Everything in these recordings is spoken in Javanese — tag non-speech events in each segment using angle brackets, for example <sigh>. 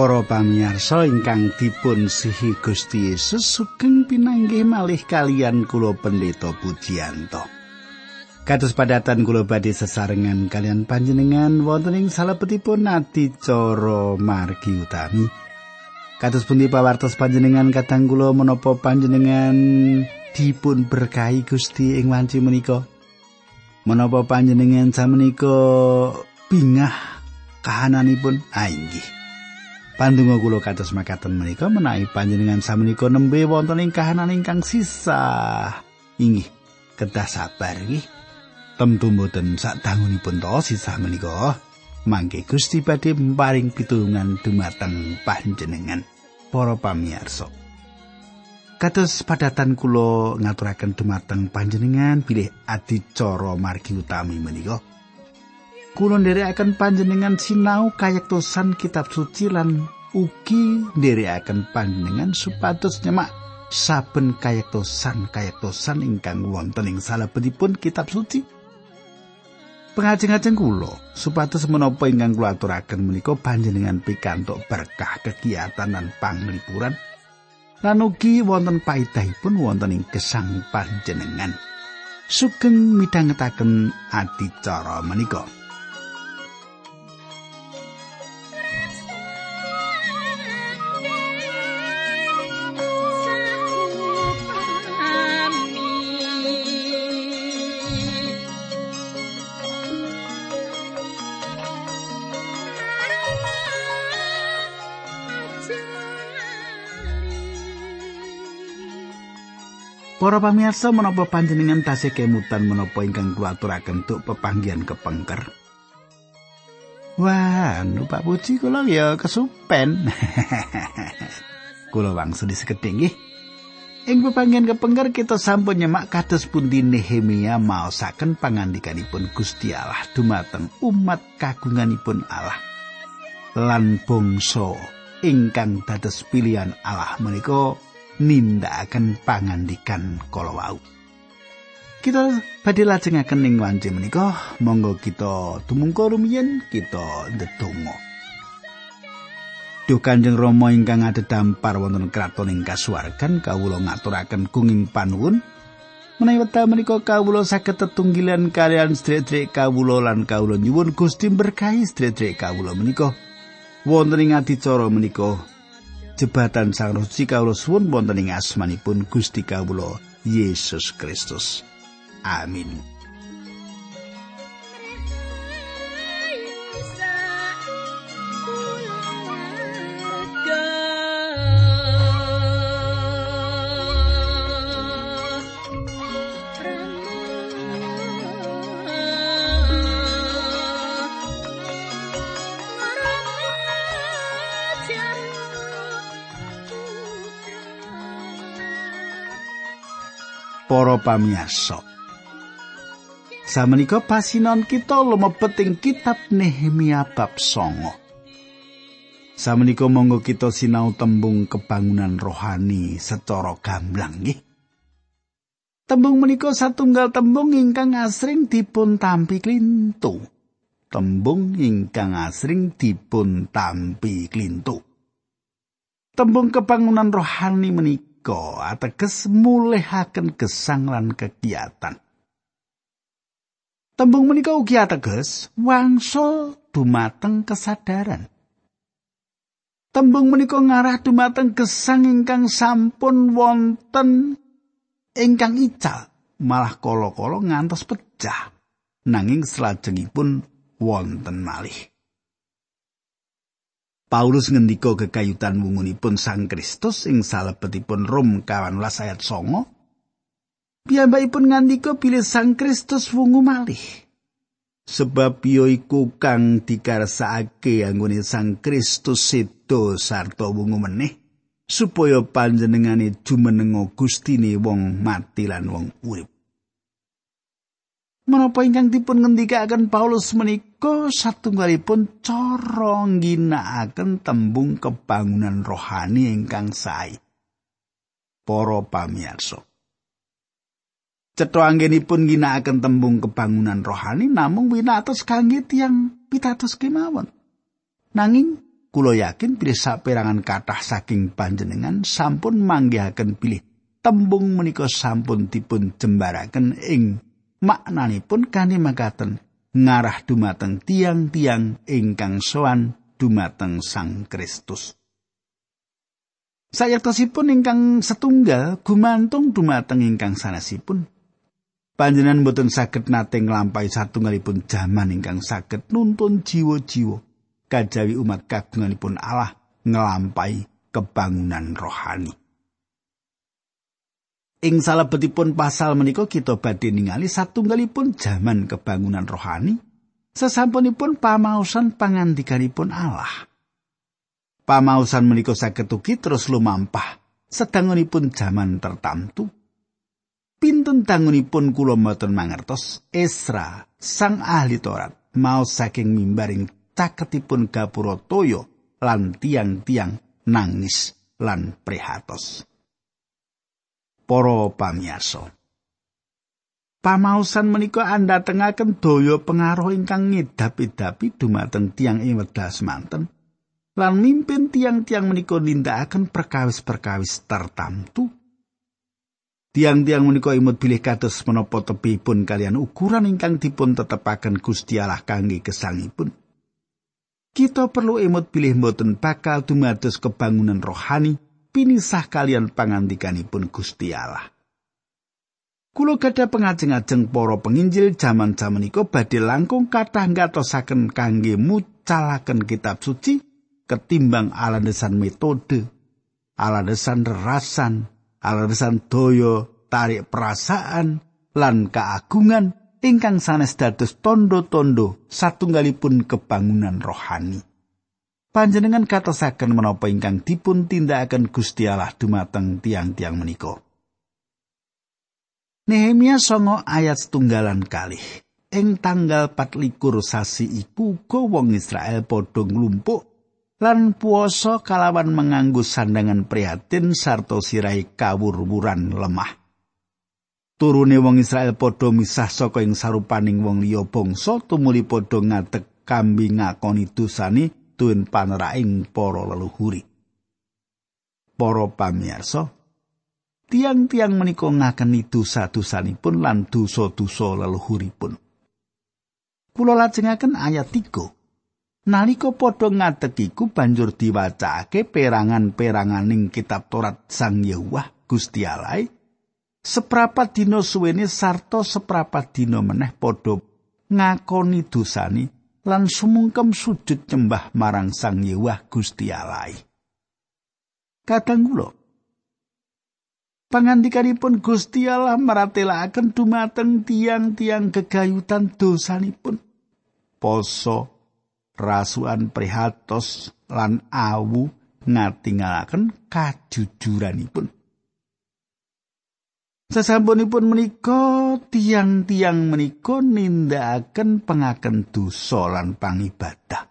Para pamirsa ingkang dipun sihi Gusti Yesus sugeng pinanggih malih kalian kula pendeta Pujiyanto. Kados padatan kula badhe sesarengan kalian panjenengan wonten ing salebetipun adicara margi utami. Kados pundi pawartos panjenengan kadang kula menapa panjenengan dipun berkahi Gusti ing wanci menika? Menapa panjenengan samenika bingah kahananipun? Ah inggih. Pandonga kula kados makaten menika menawi panjenengan samenika nembe wonten ing kahanan ingkang sisa. Inggih, kedah sabar nggih. Temtu mboten sadangunipun to sisa menika. Mangke Gusti badhe paring pitulungan dumateng panjenengan para pamirsa. Kados padatan kula ngaturaken dumateng panjenengan bilih adicara margi utami menika. Kulo nderekaken panjenengan sinau kayektosan kitab suci lan ugi nderekaken panjenengan supados nyemak saben kayektosan kayektosan ingkang wonten ing salebetipun kitab suci. Pengajeng-ajeng kula supados menapa ingkang kula aturaken menika panjenengan pikantuk berkah kegiatan lan panglipuran lan ugi wonten paidahipun wonten ing gesang panjenengan. Sugeng midhangetaken adicara menika. Para pamirsa menapa panjenengan tasih kemutan menapa ingkang kula aturaken tuk pepanggihan kepengker. Wah, anu Pak Puji kula ya kesupen. <laughs> kula wangsul sekedhik nggih. Ing pepanggihan kepengker kita sampun nyemak kados pundi Nehemia maosaken pangandikanipun Gusti Allah dumateng umat kagunganipun Allah. Lan bangsa ingkang dados pilihan Allah menika nindakaken pangandikan kala wau. Kita badhe lajengaken ing wanci menika, monggo kita tumungka rumiyin kita ndedonga. Duh Kanjeng Rama ingkang adhedhampar wonten kraton ing kasuwargan kawula ngaturaken kunging panuwun menawi wekdal menika kawula saged tetunggilan kalian sedherek kawula lan kawula nyuwun Gusti berkahi sedherek kawula menika wonten ing adicara menika jebatan Sang Ruci kawula suwun wonten ing asmanipun Gusti kawula Yesus Kristus. Amin. Para pamiyarsa. Samenika pasinon kita lumebet ing kitab Nehemia bab 9. Samenika monggo kita sinau tembung kebangunan rohani secara gamblang nggih. Tembung menika satunggal tembung ingkang asring dipun tampi klintu. Tembung ingkang asring dipun tampi klintu. Tembung kebangunan rohani menika menika ateges mulihaken gesang lan kegiatan. Tembung menika ugi ateges wangsul dumateng kesadaran. Tembung menika ngarah dumateng gesang ingkang sampun wonten ingkang ical, malah kala-kala ngantos pecah. Nanging salajengipun wonten malih. Paulus ngendika kekayutan wungunipun Sang Kristus ing salebetipun Rom kawan ayat songo. Piyambakipun ngandika bilih Sang Kristus wungu malih. Sebab yo iku kang dikarsakake anggone Sang Kristus sedo sarta wungu meneh supaya panjenengane jumenenga Gustine wong mati lan wong urip. Menapa ingkang dipun ngendikaken Paulus menika satunggalipun cara ngginakaken tembung kebangunan rohani ingkang sae. Para pamirsa. Cetha anggenipun ngginakaken tembung kebangunan rohani namung winates kangge tiyang pitados kemawon. Nanging kula yakin bilih saperangan kathah saking panjenengan sampun manggihaken bilih tembung menika sampun dipun jembaraken ing maknanipun kanthi makaten ngarah dumateng tiang-tiang ingkang sowan dumateng Sang Kristus. Sayektosipun ingkang setunggal gumantung dumateng ingkang sanesipun. Panjenengan boten saged nate nglampahi satunggalipun jaman ingkang saged nuntun jiwa-jiwa kajawi umat kagunganipun Allah nglampahi kebangunan rohani. Ing salebetipun pasal menika kita badhe ningali satunggalipun jaman kebangunan rohani sesampunipun pamaosan pangandikanipun Allah. pamausan menika saged ugi terus lumampah sedangunipun jaman tertamtu pinten tangunipun kula mangertos Esra sang ahli Torat mau saking mimbaring caketipun gapura toyo lan tiang-tiang nangis lan prihatos para pamiyarsa Pamausan menika anda tengaken daya pengaruh ingkang ngedapi-dapi dumateng tiang ing wedas manten lan mimpin tiang-tiang menika nindakaken perkawis-perkawis tertamtu. Tiang-tiang menika imut bilih kados menapa tepipun kalian ukuran ingkang dipun tetepaken Gusti Allah kangge kesangipun. Kita perlu imut bilih mboten bakal dumados kebangunan rohani pinisah kalian pangandikanipun Gusti Allah. Kulo gadah pengajeng-ajeng para penginjil jaman-jaman iku badhe langkung kathah ngatosaken kangge mucalaken kitab suci ketimbang alasan metode, alasan rerasan, alasan doyo, tarik perasaan, lan keagungan ingkang sanes dados tondo-tondo satunggalipun kebangunan rohani. Panjenengan katosaken menapa ingkang dipun tindakaken Gusti Allah dumateng tiang-tiang menika. Nehemia songo ayat setunggalan kalih. Ing tanggal 24 sasi iku uga wong Israel padha nglumpuk lan puasa kalawan menganggo sandangan prihatin sarta sirai kawur-wuran lemah. Turune wong Israel padha misah saka ing sarupaning wong liya bangsa tumuli padha ngadeg kambi ngakoni dosane tuwin paneraing para leluhuri. Para pamirsa, tiang-tiang menika ngakeni dosa-dosanipun lan dosa-dosa leluhuripun. Kula lajengaken ayat 3. Nalika padha ngadeg iku banjur diwacake perangan-peranganing kitab Torat Sang Yehuwah Gusti Allah. Seprapat dina suwene sarta seprapat dina meneh padha ngakoni dosane lan sumungkem sujud nyembah marang Sang Yehuwah Gusti Allah. Kadang kula Pangandikanipun Gusti Allah maratelaken dumateng tiang-tiang gegayutan dosanipun. Poso rasukan prihatos lan awu ngatingalaken kajujuranipun. Sasampunipun menika tiang-tiang menika nindakaken pengaken dosa lan pangibadah.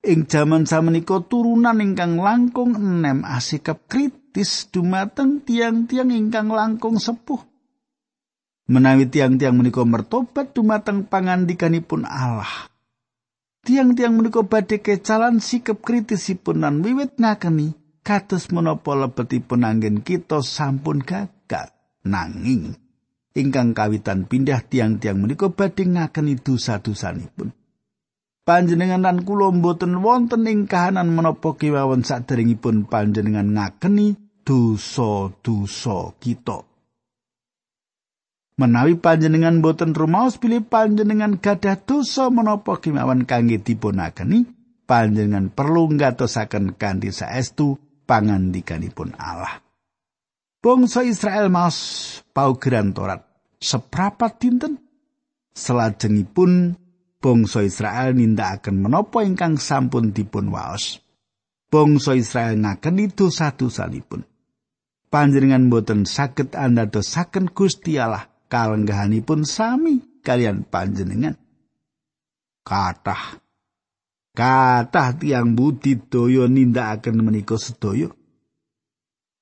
Ing jaman samenika turunan ingkang langkung enem asikap kritis dumateng tiang-tiang ingkang langkung sepuh. Menawi tiang-tiang menika mertobat dumateng pangandikanipun Allah, tiang-tiang menika badhe kecalan sikap kritisipun lan wiwit ngakeni kados menapa lebetipun anggen kita sampun gagal nanging ingkang kawitan pindah tiang-tiang menika badhe ngakeni dosa-dosanipun panjenengan lan kula mboten wonten ing kahanan menapa saderengipun panjenengan ngakeni dosa-dosa kita Menawi panjenengan boten rumaos pilih panjenengan gadah dosa menapa kemawon kangge dipunakeni, panjenengan perlu ngatosaken kanthi saestu pangandikanipun Allah. Bangsa Israel maos paugeran Torat seprapat dinten selajengipun bangsa Israel nindakaken menapa ingkang sampun dipun waos. Bangsa Israel ngakeni dosa-dosanipun. Panjenengan boten saged anda dosaken Gusti Allah kalenggahanipun sami kalian panjenengan. Kathah kathah tiang budidaya nindakaken menika sedaya.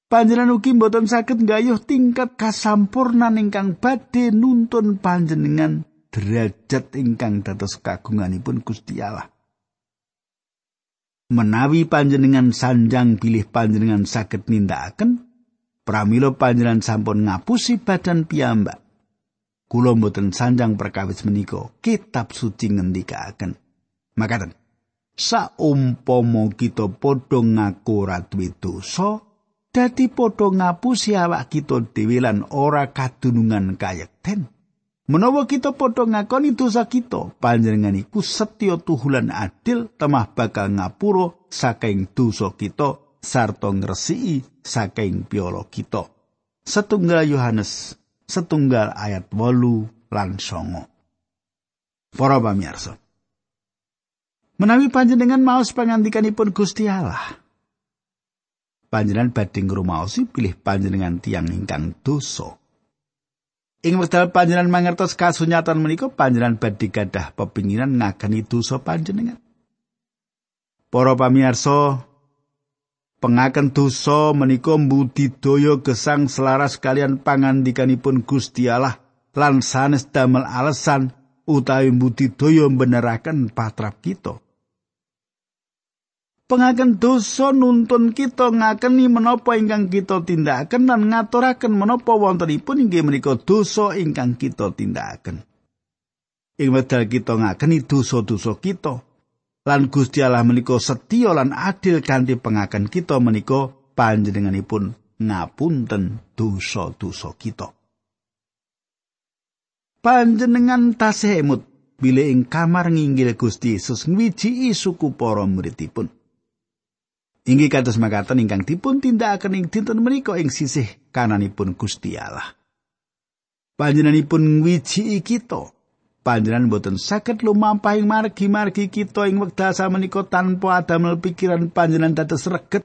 Panjenengan ugi mboten saged nggayuh tingkat kasampurnan ingkang badhe nuntun panjenengan derajat ingkang dados kagunganipun Gusti Allah. menawi panjenengan sanjang pilih panjenengan saged nindakaken pramila panjenengan sampun ngapusi badan piyambak kula mboten sanjang perkawis menika kitab suci ngendikaken makaten saumpama kita padha ngaku ora duwe dosa dadi padha ngapusi awak kita dhewe lan ora kadunungan kayekten Menawa kita padha ngakoni dosa kita, panjenengan iku setya tuhulan adil temah bakal ngapura saking dosa kita sarta ngresiki saking piolo kita. Setunggal Yohanes, setunggal ayat wolu lan songo. Para. Menawi panjenengan maos pangandikanipun Gusti Allah, panjenengan badhe ngrumaosi pilih panjenengan tiang ingkang dosa. Ing wekdal panjenengan mangertos kasunyatan menika panjenengan badhe gadah pepinginan ngageni dosa panjenengan. Para pamirsa, Pengaken dosa menika mbudidaya gesang selaras kalian pangandikanipun Gusti Allah lan sanes damel alasan utawi mbudidaya beneraken patrap kita. Pengaken dosa nuntun kita ngakeni menapa ingkang kita tindakaken lan ngaturaken menapa wontenipun inggih menika dosa ingkang kita tindakaken. Ing wedal kita ngakeni dosa-dosa kita, lan Gusti Allah menika setya lan adil kanthi pengaken kita menika panjenenganipun ngapunten dosa-dosa kita. Panjenengan tasih emut bile ing kamar nginggil Gusti Yesus ngwijiki suku para muridipun. Inggih kados makaten ingkang dipun tindakaken ing dinten menika ing sisih kananipun Gusti Allah. Panjenenganipun ngwijiki kita panjenengan boten saged lumampahing margi-margi kita ing wekdal samenika tanpa adamel pikiran panjenengan dados reget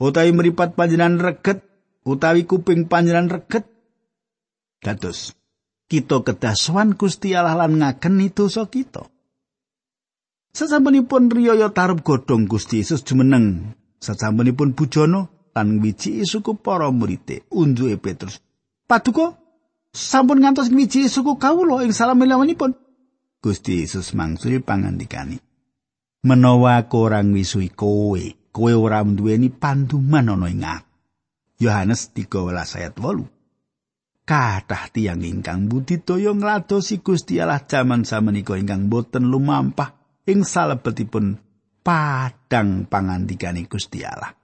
utawi mripat panjenengan reget utawi kuping panjenengan reget dados kita kedah sowan Gusti Allah lan ngageni dosa kita Sesampunipun riyaya tarub godhong Gusti Yesus jumeneng sesampunipun bujono lan wiji suku para murid unjuke Petrus Paduka sampun ngantos ngwiji suku kawula ing salamilawanipun. Gusti Yesus mangsuli pangandikani. Menawa aku ora ngwisui kowe, kowe ora duweni panduman ana ing Yohanes 13 ayat 8. Kathah tiyang ingkang budidaya ngladosi Gusti Allah jaman samenika ingkang boten lumampah ing salebetipun padang pangandikane Gusti Allah.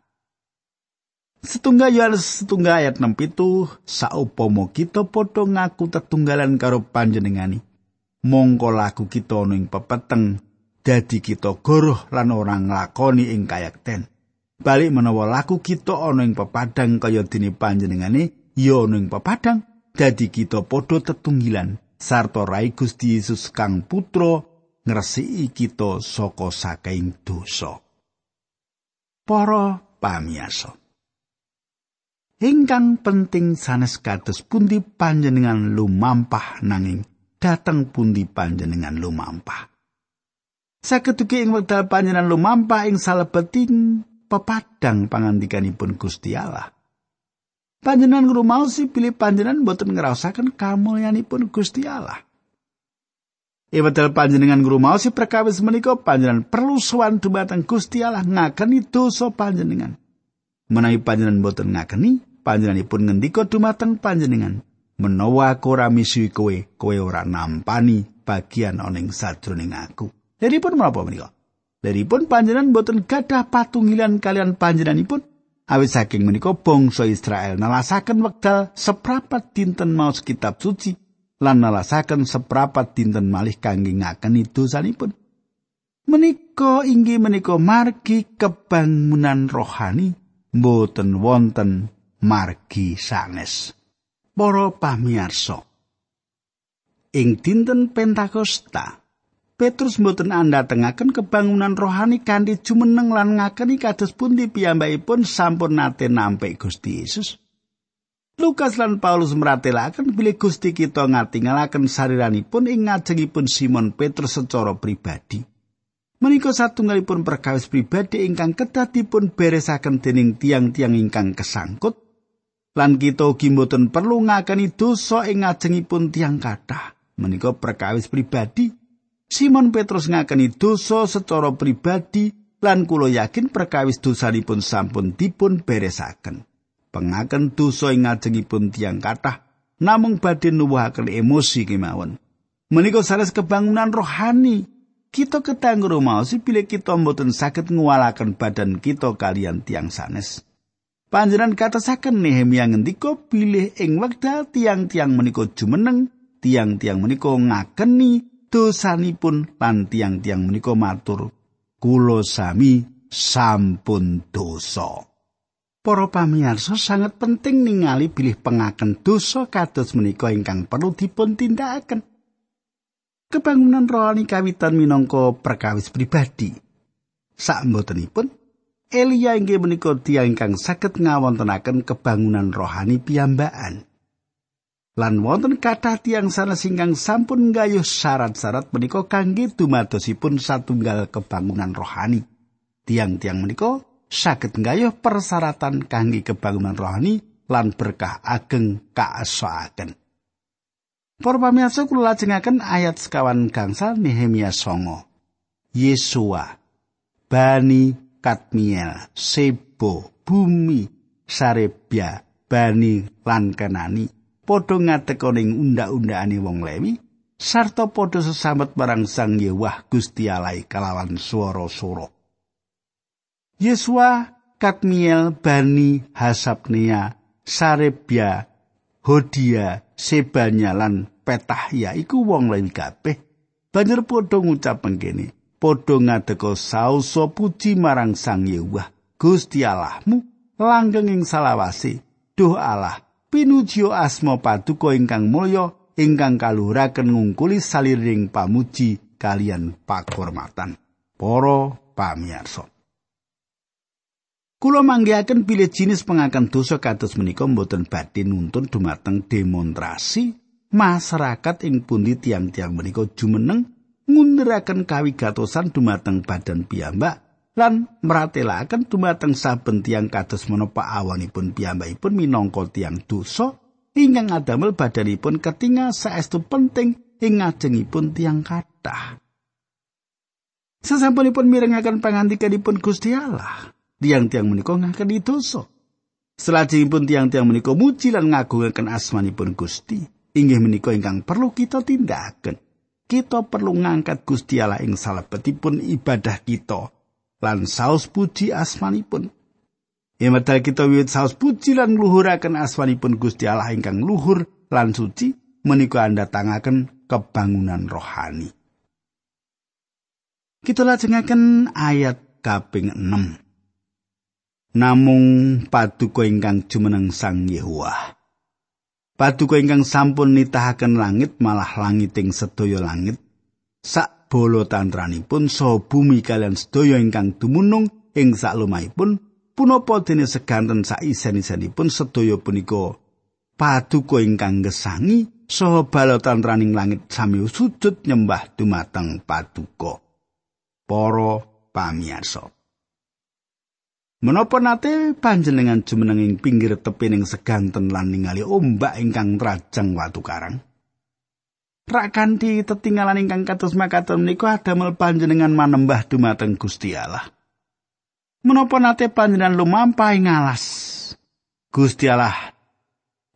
Setunggal Yohanes setunggal ayat 6 itu saupama kita padha ngaku tetunggalan karo panjenengani. Mongko laku kita ana ing pepeteng dadi kita goroh lan ora nglakoni ing kayekten. Balik menawa laku kita ana ing pepadang kaya dene panjenengane ya ana ing pepadang dadi kita padha tetunggilan sarta rai Gusti Yesus kang putra ngresiki kita saka saking dosa. Para pamiyasa. ingkang penting sanes kados pundi panjenengan lumampah nanging dateng pundi panjenengan lumampah sakeduke ing wekdal panjenengan lumampah ing salebeting pepadang pangandikanipun Gusti Allah panjenengan ngrumaosi pilih panjenengan boten ngrasakaken kamulyanipun Gusti Allah Iwedal panjenengan ngrumaosi perkawis menika panjenengan perlu sowan dumateng Gusti Allah ngakeni dosa panjenengan. menawi panjenengan boten ngakeni panjenenganipun ngendika dumateng panjenengan. Menawa aku ora misuhi kowe kowe ora nampani bagian oning sajroning aku. Leripun menapa menika? Leripun panjenengan boten gadah patunggilan kalian panjenenganipun. Awit saking menika bangsa Israel nalasaken wekdal seprapat dinten maos kitab suci lan nalasaken seprapat dinten malih kangge ngakeni dosanipun menika inggih menika margi kebangunan rohani mboten wonten margi sanes. Para pamirsa. Ing dinten Pentakosta, Petrus mboten andhatengaken kebangunan rohani kanthi jumeneng lan ngakeni kados pundi piyambakipun sampun nate nampi Gusti Yesus. Lukas lan Paulus meratelaken bilih Gusti kita ngatingalaken sariranipun ing ngajengipun Simon Petrus secara pribadi. Menika satunggalipun perkawis pribadi ingkang kedah dipun beresaken dening tiang-tiang ingkang kesangkut lan kita ugi mboten perlu ngakeni dosa ing ngajengipun tiang kathah. Menika perkawis pribadi Simon Petrus ngakeni dosa secara pribadi lan kula yakin perkawis dosanipun sampun dipun beresaken. Pengaken dosa ing ngajengipun tiang kathah namung badhe nuwuhaken emosi kemawon. Menika sanes kebangunan rohani. Kita ketang rumaosi pilih kita mboten saged nguwalaken badan kita kalian tiang sanes. Panjenengan katasaken Nehemia ngendika bilih ing wekdal tiang-tiang menika jumeneng, tiang-tiang menika ngakeni dosanipun lan tiang-tiang menika matur, kula sami sampun dosa. Para pamirsa sangat penting ningali bilih pengaken dosa kados menika ingkang perlu dipun tindakaken. Kebangunan rohani kawitan minangka perkawis pribadi. Sak mbotenipun Elia inggih menika tiyang ingkang saged ngawontenaken kebangunan rohani piyambakan. Lan wonten kathah tiyang sanes ingkang sampun nggayuh syarat-syarat menika kangge dumadosipun satunggal kebangunan rohani. Tiang-tiang menika saged nggayuh persyaratan kangge kebangunan rohani lan berkah ageng kaasoaken. Para pamirsa kula lajengaken ayat sekawan gangsal Nehemia songo. Yesua, Bani Katmiel, Sebo, Bumi, Sarebia, Bani lan Kenani padha ngatekoning unda-undane wong Lewi sarta padha sesambet marang Sang Yewah Gusti Allah kalawan swara-swara. Yesua, Katmiel, Bani, Hasabnia, Sarebia, Hodia, Sebanya lan Petahya iku wong Lewi kabeh. Banjur padha ngucap pengkene. padha ngadeka sausa puji marang Sang Yewah Gusti Allahmu langgeng ing salawase. Duh Allah pinuji asma paduka ingkang mulya ingkang kaluhuraken ngungkuli saliring pamuji kalian pakurmatan para pamirsa Kulo manggihaken pilih jenis pengakan dosa kados menika mboten badhe nuntun dumateng demonstrasi masyarakat ing pundi tiang-tiang menika. Jumeneng ngunduraken kawigatosan dumateng badan piyambak lan meratelaken dumateng saben tiang kados menapa awanipun piyambakipun minangka tiang dosa. Ingkang adamel badanipun ketingal saestu penting ing ngajengipun tiang kathah. Sesampunipun mirengaken pangandikanipun Gusti Allah, tiang-tiang menika ngakeni dosa. Selajengipun tiang-tiang menika muji lan ngagungaken asmanipun Gusti, inggih menika ingkang perlu kita tindakaken. kita perlu ngangkat Gusti Allah ing salebetipun ibadah kita lan saus puji asmanipun. Ya medal kita wiwit saus puji lan ngluhuraken asmanipun Gusti Allah ingkang luhur lan suci menika anda tangaken kebangunan rohani. Kita lajengaken ayat kaping 6. Namung paduka ingkang jumeneng Sang Yehuwa. Paduka ingkang sampun nitahaken langit malah langiting sedaya langit. Sak bolo tantranipun saha bumi kalian sedaya ingkang dumunung ing sak lumahipun punapa dene seganten sak isen-isenipun sedaya punika paduka ingkang gesangi saha balo tantraning langit sami sujud nyembah dumateng paduka. Para pamirsa Menapa nate panjenengan jumeneng pinggir tepining seganten lan ningali ombak ingkang trajang watu karang? Rak kanthi tetinggalan ingkang kados makaten menika adamel panjenengan manembah dumateng Gusti Allah. Menapa nate panjenengan lumampah ing alas? Gusti Allah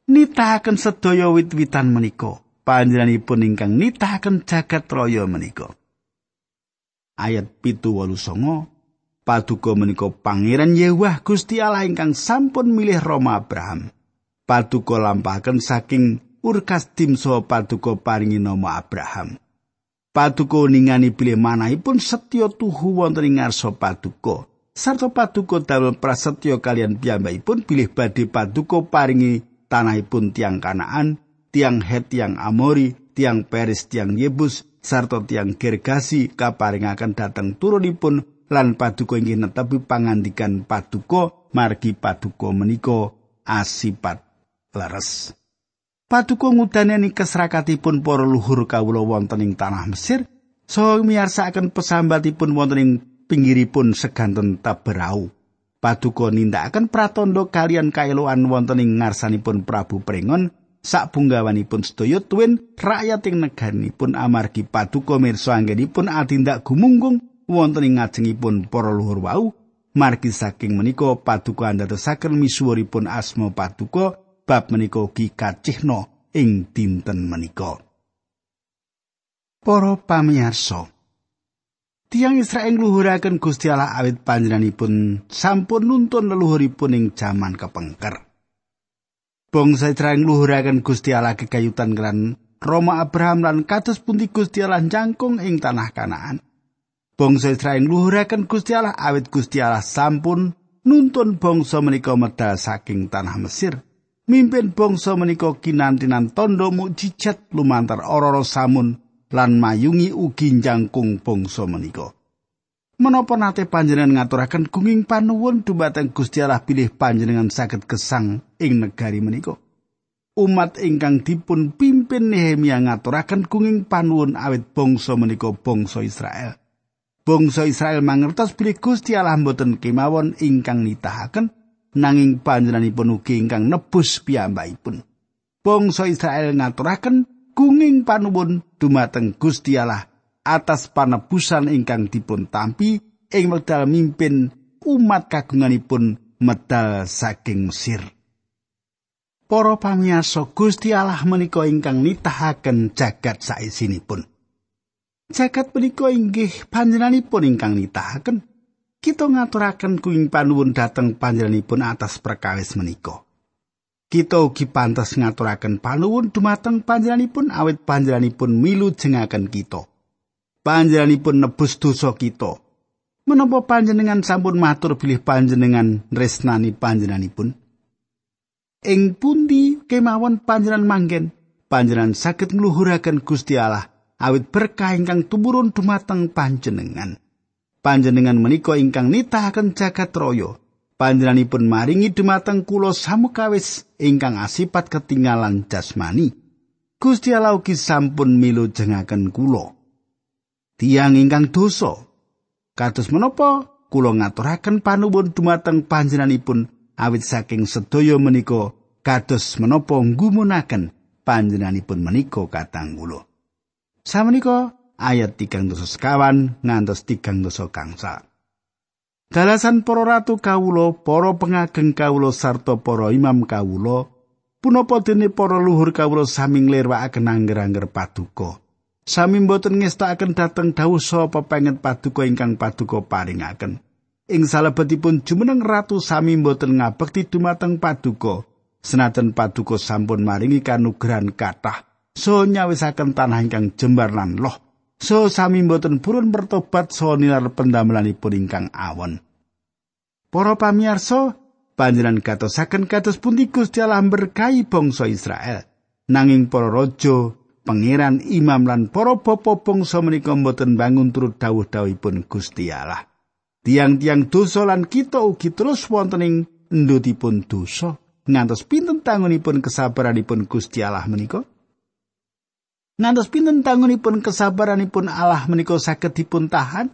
nitahaken sedaya wit-witan menika. Panjenenganipun ingkang nitahaken jagat raya menika. Ayat pitu walu songo, Paduka menika Pangeran Yewah Gusti Allah ingkang sampun milih Roma Abraham. Paduka lampahaken saking Urkastim saha Paduka paringi nama Abraham. Paduka ningani pilih manahipun setya tuhu wonten ing ngarsa Paduka. Sarta Paduka damel prasetya kalian piyambakipun pilih badhe Paduka paringi tanahipun tiang Kanaan, tiang Het, tiang Amori, tiang Peris, tiang Yebus, sarta tiang Gergasi kaparingaken dhateng turunipun lan paduka inggih netepi pangandikan paduka margi paduka menika asipat leres. Paduka ngudaneni kesrakatipun para luhur kawula wonten ing tanah Mesir saha miyarsakaken pesambatipun wonten ing pinggiripun seganten Taberau. Paduka nindakaken pratandha kalian kaeloan wonten ing ngarsanipun Prabu Prengon sak bunggawanipun sedaya tuwin rakyat ing negaripun amargi paduka mirsa anggenipun atindak gumunggung wonten ing ngajengipun para luhur wau margi saking menika paduka andadosaken misuwuripun asma paduka bab menika ugi kacihna ing dinten menika para pamirsa Tiang Israel ngluhuraken Gusti Allah awit panjenenganipun sampun nuntun leluhuripun ing jaman kepengker. Bangsa Israel ngluhuraken Gusti Allah kekayutan kelan Roma Abraham lan kados pundi Gusti Allah jangkung ing tanah Kanaan. Bangsa Israel ngluhuraken Gusti Allah awit Gusti Allah sampun nuntun bangsa menika medal saking tanah Mesir. Mimpin bangsa menika kinantinan tondo mukjizat lumantar ora samun lan mayungi ugi jangkung bangsa menika. Menapa nate panjenengan ngaturaken gunging panuwun dumateng Gusti Allah pilih panjenengan saged gesang ing negari menika? Umat ingkang dipun pimpin Nehemia ngaturaken gunging panuwun awit bangsa menika bangsa Israel. Bangsa Israel mangertos bilih Gusti Allah mboten kemawon ingkang nitahaken nanging panjenenganipun ugi ingkang nebus piyambakipun. Bangsa Israel ngaturaken gunging panuwun dumateng Gusti Allah atas panebusan ingkang dipun tampi ing medal mimpin umat kagunganipun medal saking Mesir. Para pamiyarsa Gusti Allah menika ingkang nitahaken jagat saisinipun. Jagat menika inggih panjenenganipun ingkang nitahaken. Kita ngaturaken kuing panuwun dhateng panjenenganipun atas perkawis menika. kita ugi pantes ngaturaken panuwun dumateng panjenenganipun awit panjenenganipun milu jengaken kita. Panjenenganipun nebus dosa kita. Menapa panjenengan sampun matur bilih panjenengan resnani panjenenganipun? Ing pundi kemawon panjenengan manggen, panjenengan saged ngluhuraken Gusti Allah awit berkah ingkang tumurun dumateng panjenengan. Panjenengan menika ingkang nitahaken jagat raya. panjenenganipun maringi dumateng kula samukawis ingkang asipat ketinggalan jasmani. Gusti Allah ugi sampun milu jengaken kula. Tiang ingkang dosa. Kados menapa kula ngaturaken panuwun dumateng panjenenganipun awit saking sedaya menika kados menapa nggumunaken panjenenganipun menika katang kula. Samenika ayat 3 dosa sekawan ngantos 3 dosa kangsa. Dalasan para ratu kawula, para pengageng kawula sarta para imam kawula, punapa dene para luhur kawula sami nglirwakaken angger-angger paduka. Sami mboten ngestakaken dhateng dawuh sapa pengen paduka ingkang paduka paringaken. Ing salebetipun jumeneng ratu sami mboten ngabekti dumateng paduka. Senajan paduka sampun maringi kanugrahan kathah, so nyawisaken tanah ingkang jembar lan loh. so sami mboten purun bertobat so nilar pendamelanipun ingkang awon. Para pamirsa, panjenengan katosaken kados pundi Gusti Allah berkahi bangsa Israel. Nanging para raja, pangeran, imam lan para bapa bangsa menika mboten bangun turut dawuh-dawuhipun Gusti Allah. Tiang-tiang dosa lan kita ugi terus wonten ing endutipun dosa. Ngantos pinten tangunipun kesabaranipun Gusti Allah menika? Ngantos pinten tangunipun kesabaranipun Allah menika saged dipun tahan?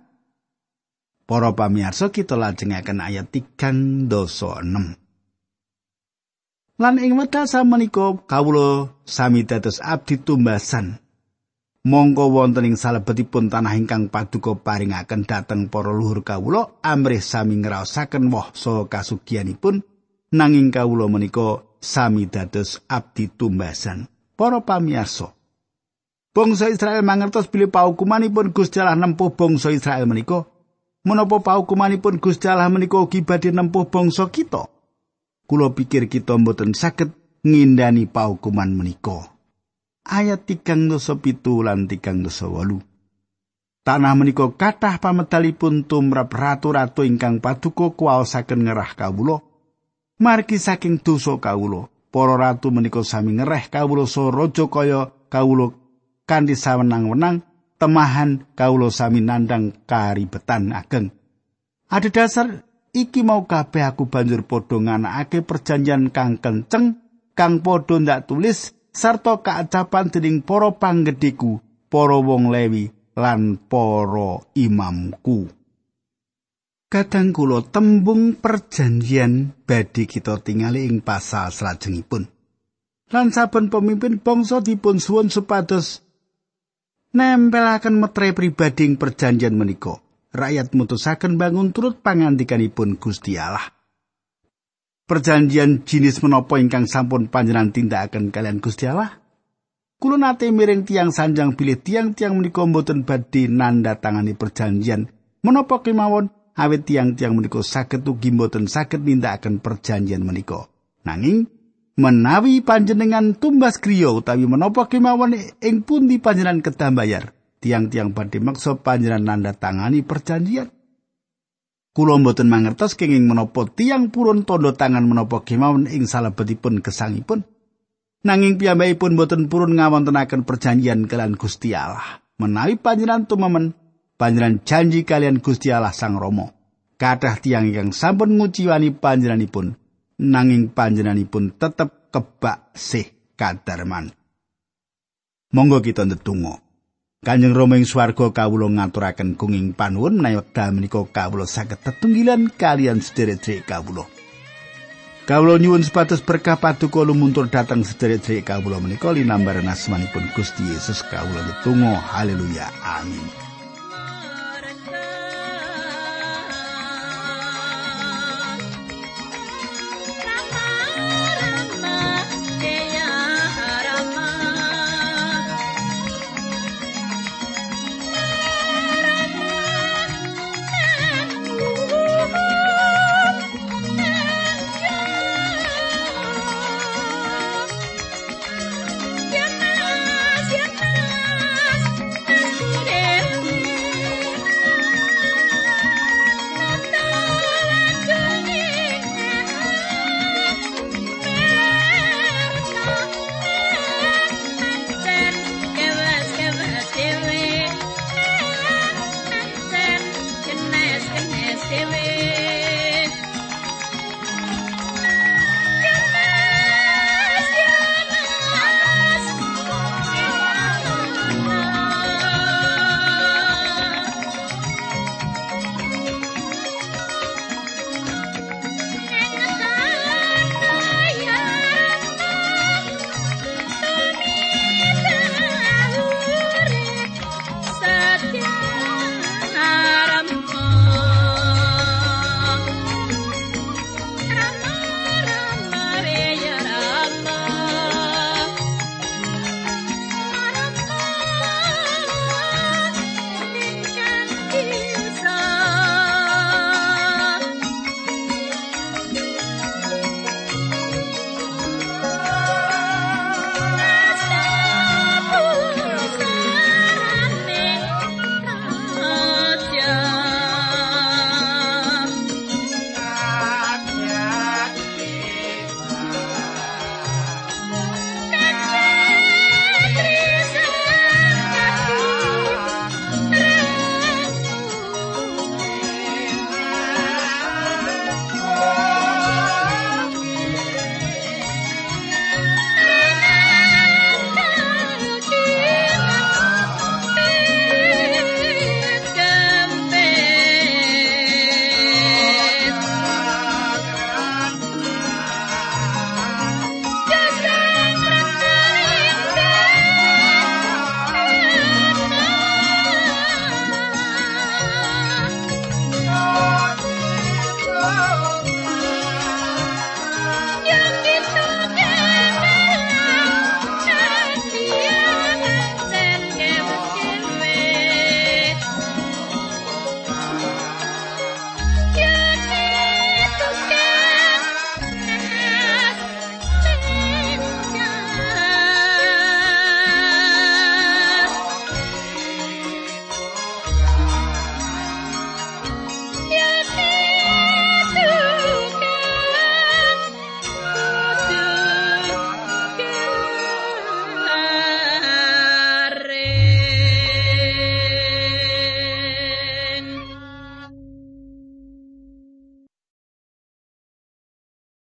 Para pamirsa kita lajengaken ayat 3 dosa 6. Lan ing wekdal samenika kawula sami dados abdi tumbasan. Monggo wonten ing salebetipun tanah ingkang paduka paringaken dhateng para luhur kawula amrih sami ngraosaken woh so kasugianipun nanging kawula menika sami dados abdi tumbasan. Para pamirsa, Bangsa Israel mangertos bilih paukumanipun Gusti Allah nempuh bangsa Israel menika. Menapa paukumanipun Gusti Allah menika ugi badhe nempuh bangsa kita? Kula pikir kita mboten saged ngindani paukuman menika. Ayat 3 dosa pitu lan 3 dosa walu. Tanah menika kathah pamedalipun tumrap ratu-ratu ingkang paduka kuwaosaken ngerah kawula. Margi saking dosa kawula, para ratu menika sami ngereh kawula so raja kaya kawula kanthi sawenang-wenang temahan kawula sami nandang karibetan ageng. Ada dasar iki mau kabeh aku banjur padha nganakake perjanjian kang kenceng kang padha ndak tulis sarta kaacapan dening para panggedheku, para wong Lewi lan para imamku. Kadang kula tembung perjanjian badhe kita tingali ing pasal salajengipun. Lan saben pemimpin bangsa dipun suwun supados nempelaken metre pribadi ing perjanjian menika. rakyat mutusaken bangun turut pangandikanipun Gusti Allah. Perjanjian jinis menapa ingkang sampun panjenengan tindakaken kalian Gusti Allah? Kulo nate miring tiang sanjang pilih tiang-tiang menika mboten badhe nanda tangani perjanjian menapa kemawon awit tiang-tiang menika saged ugi mboten saged nindakaken perjanjian menika. Nanging menawi panjenengan tumbas griya utawi menapa kemawon ing pundi panjenengan kedah bayar tiang-tiang badhe maksa panjenengan nanda tangani perjanjian. Kula mboten mangertos kenging menapa tiang purun tondo tangan menapa kemawon ing salebetipun kesangipun nanging piyambakipun mboten purun ngawontenaken perjanjian kalian Gusti Allah. Menawi panjenengan tumemen panjenengan janji kalian Gusti Allah Sang Rama. Kathah tiang ingkang sampun nguciwani panjenenganipun nanging panjenenganipun tetep kebak sih kadarman. Monggo kita ndedonga. Kanjeng Rama ing swarga kawula ngaturaken kenging panuwun menawi wekdal menika kawula saged tetunggilan kalian sedherek-sedherek kawula. Kawula nyuwun sepatus berkah paduka lumuntur dhateng sedherek-sedherek kawula menika linambaran asmanipun Gusti Yesus kawula ndedonga haleluya amin.